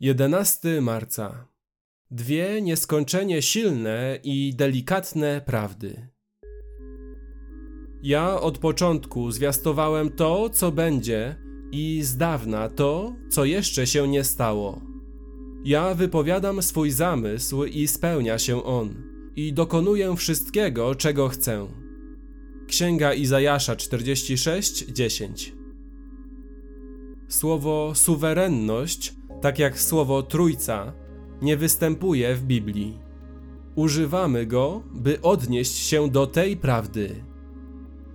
11 marca. Dwie nieskończenie silne i delikatne prawdy. Ja od początku zwiastowałem to, co będzie, i z dawna to, co jeszcze się nie stało. Ja wypowiadam swój zamysł i spełnia się on, i dokonuję wszystkiego, czego chcę. Księga Izajasza 46:10. Słowo suwerenność, tak jak słowo trójca, nie występuje w Biblii. Używamy go, by odnieść się do tej prawdy.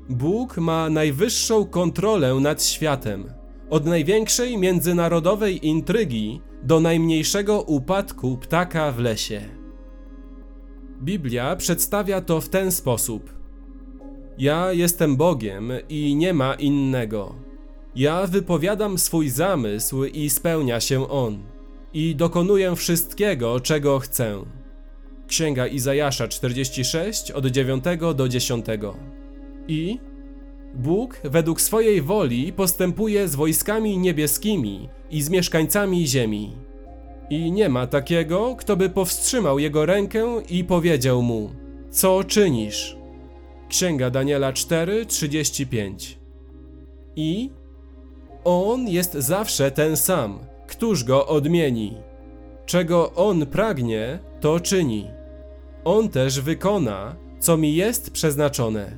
Bóg ma najwyższą kontrolę nad światem, od największej międzynarodowej intrygi do najmniejszego upadku ptaka w lesie. Biblia przedstawia to w ten sposób: Ja jestem Bogiem i nie ma innego. Ja wypowiadam swój zamysł i spełnia się on, i dokonuję wszystkiego, czego chcę. Księga Izajasza 46 od 9 do 10. I Bóg według swojej woli postępuje z wojskami niebieskimi i z mieszkańcami ziemi. I nie ma takiego, kto by powstrzymał jego rękę i powiedział mu: Co czynisz? Księga Daniela 4:35. I on jest zawsze ten sam. Któż go odmieni? Czego on pragnie, to czyni. On też wykona, co mi jest przeznaczone.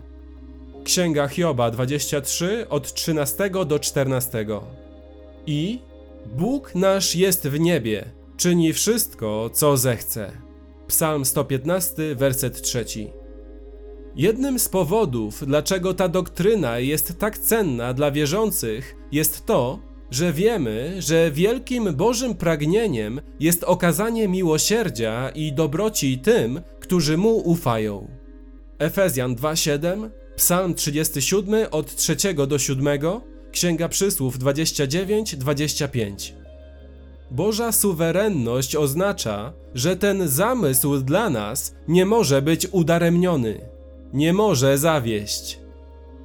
Księga Hioba 23 od 13 do 14. I Bóg nasz jest w niebie, czyni wszystko, co zechce. Psalm 115, werset 3. Jednym z powodów, dlaczego ta doktryna jest tak cenna dla wierzących, jest to, że wiemy, że wielkim Bożym pragnieniem jest okazanie miłosierdzia i dobroci tym, którzy mu ufają. Efezjan 2:7, Psalm 37 od 3 do 7, Księga Przysłów 29-25. Boża suwerenność oznacza, że ten zamysł dla nas nie może być udaremniony, nie może zawieść.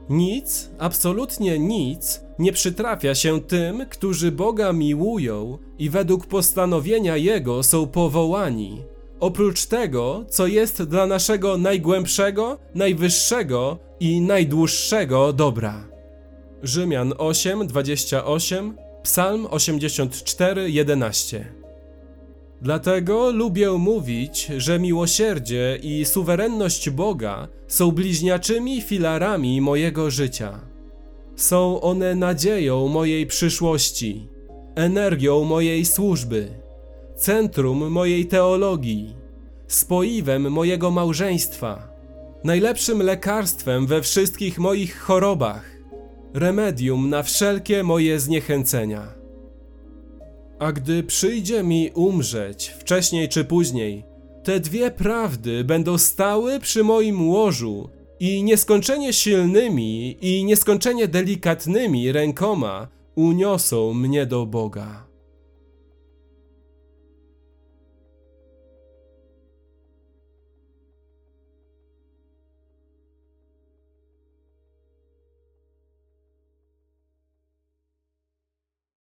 Nic, absolutnie nic, nie przytrafia się tym, którzy Boga miłują i według postanowienia Jego są powołani, oprócz tego, co jest dla naszego najgłębszego, najwyższego i najdłuższego dobra. Rzymian 8, 28, Psalm 84, 11. Dlatego lubię mówić, że miłosierdzie i suwerenność Boga są bliźniaczymi filarami mojego życia. Są one nadzieją mojej przyszłości, energią mojej służby, centrum mojej teologii, spoiwem mojego małżeństwa, najlepszym lekarstwem we wszystkich moich chorobach, remedium na wszelkie moje zniechęcenia. A gdy przyjdzie mi umrzeć, wcześniej czy później, te dwie prawdy będą stały przy moim łożu i nieskończenie silnymi i nieskończenie delikatnymi rękoma uniosą mnie do Boga.